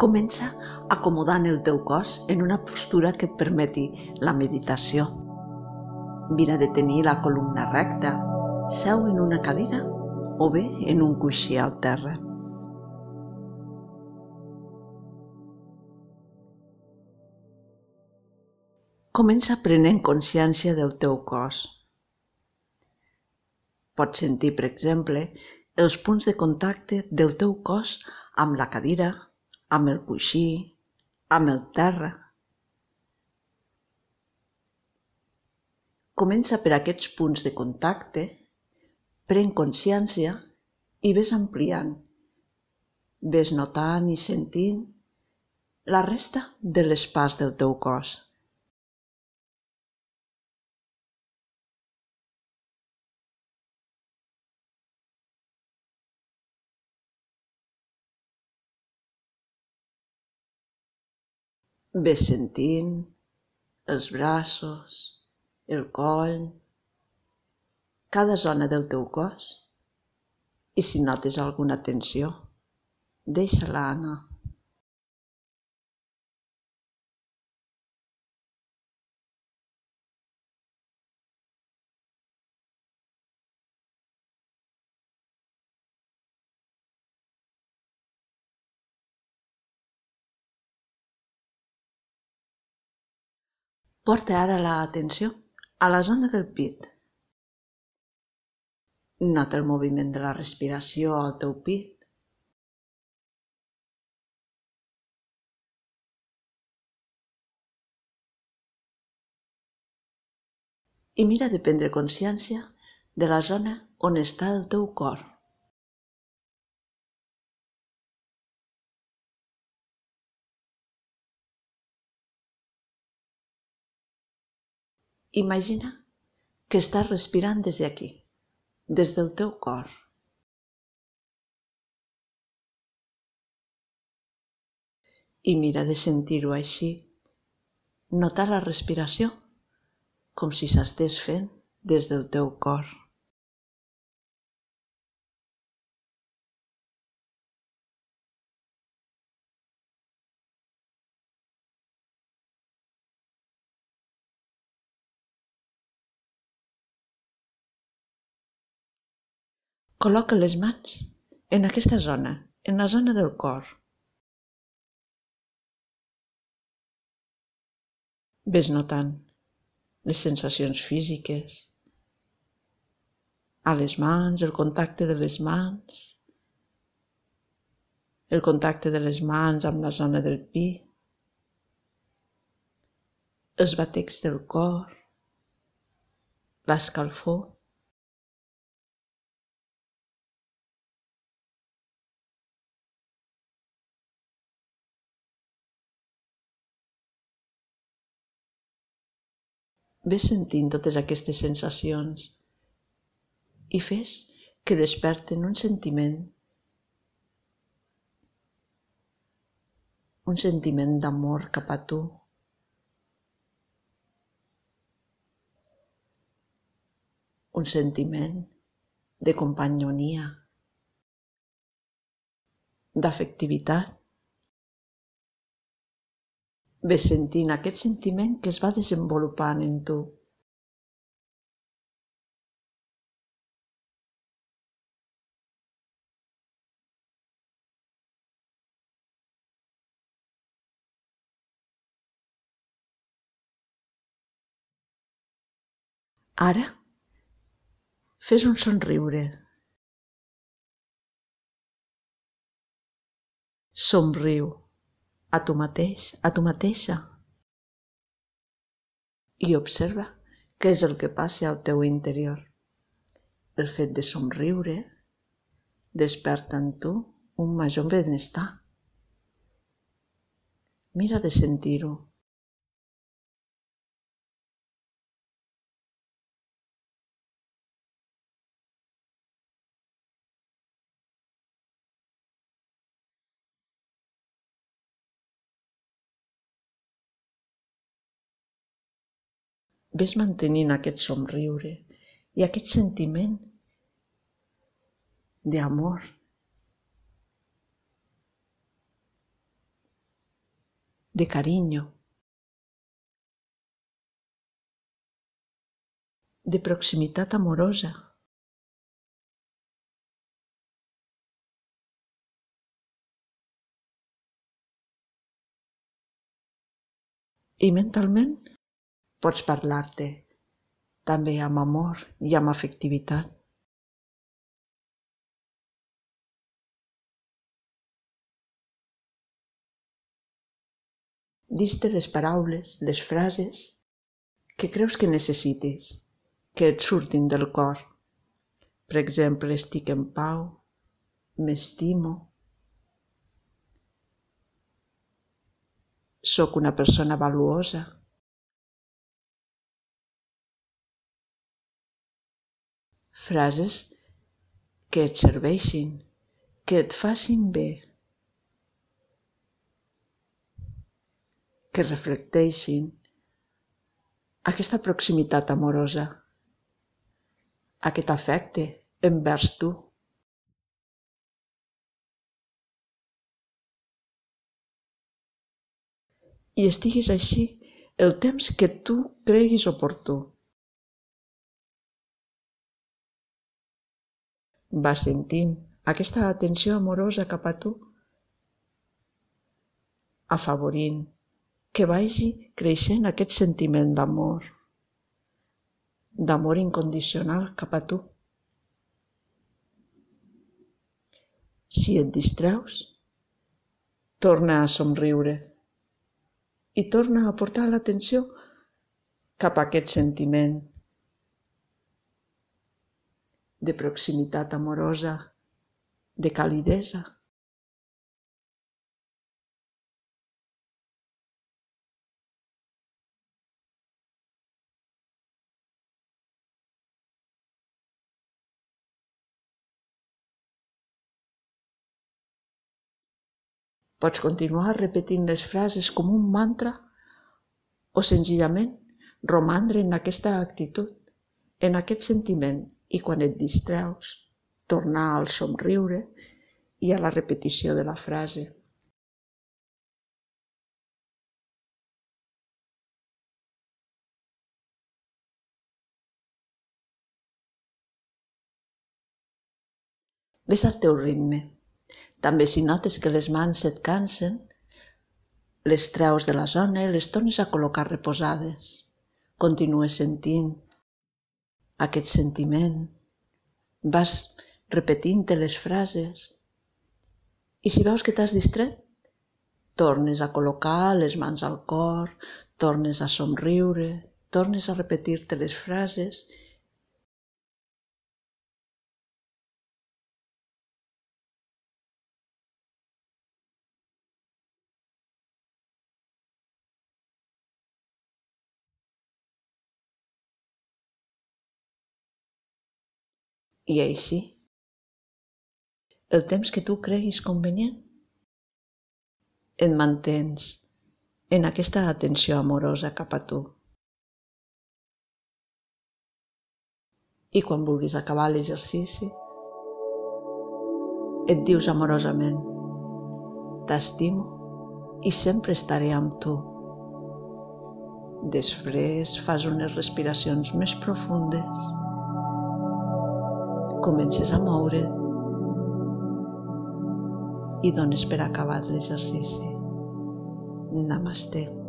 Comença acomodant el teu cos en una postura que et permeti la meditació. Mira de tenir la columna recta, seu en una cadira o bé en un coixí al terra. Comença prenent consciència del teu cos. Pots sentir, per exemple, els punts de contacte del teu cos amb la cadira, amb el coixí, amb el terra. Comença per aquests punts de contacte, pren consciència i ves ampliant. Ves notant i sentint la resta de l'espàs del teu cos. Ves sentint els braços, el coll, cada zona del teu cos i si notes alguna tensió, deixa-la anar. Porta ara l'atenció a la zona del pit. Nota el moviment de la respiració al teu pit. I mira de prendre consciència de la zona on està el teu cor. Imagina que estàs respirant des d'aquí, des del teu cor. I mira de sentir-ho així, notar la respiració com si s'estés fent des del teu cor. Col·loca les mans en aquesta zona, en la zona del cor. Ves notant les sensacions físiques a les mans, el contacte de les mans, el contacte de les mans amb la zona del pit, els batecs del cor, l'escalfor. Ves sentint totes aquestes sensacions i fes que desperten un sentiment, un sentiment d'amor cap a tu, un sentiment de companyonia, d'afectivitat. Ves sentint aquest sentiment que es va desenvolupant en tu. Ara, fes un somriure. Somriu a tu mateix, a tu mateixa. I observa què és el que passa al teu interior. El fet de somriure desperta en tu un major benestar. Mira de sentir-ho. Ves mantenint aquest somriure i aquest sentiment d'amor. de carinyo, de proximitat amorosa. I mentalment pots parlar-te també amb amor i amb afectivitat. Dis-te les paraules, les frases que creus que necessitis, que et surtin del cor. Per exemple, estic en pau, m'estimo, sóc una persona valuosa. Frases que et serveixin, que et facin bé. que reflecteixin aquesta proximitat amorosa, aquest afecte envers tu. I estiguis així el temps que tu creguis oportú. Va sentint aquesta atenció amorosa cap a tu, afavorint que vagi creixent aquest sentiment d'amor, d'amor incondicional cap a tu. Si et distreus, torna a somriure i torna a portar l'atenció cap a aquest sentiment de proximitat amorosa, de calidesa. Pots continuar repetint les frases com un mantra o senzillament romandre en aquesta actitud, en aquest sentiment i quan et distreus, tornar al somriure i a la repetició de la frase. Ves al teu ritme. També si notes que les mans et cansen, les treus de la zona i les tornes a col·locar reposades. Continues sentint aquest sentiment. Vas repetint-te les frases. I si veus que t'has distret, tornes a col·locar les mans al cor, tornes a somriure, tornes a repetir-te les frases I així, el temps que tu creguis convenient, et mantens en aquesta atenció amorosa cap a tu. I quan vulguis acabar l'exercici, et dius amorosament, t'estimo i sempre estaré amb tu. Després fas unes respiracions més profundes comences a moure i dones per acabat l'exercici. Namaste.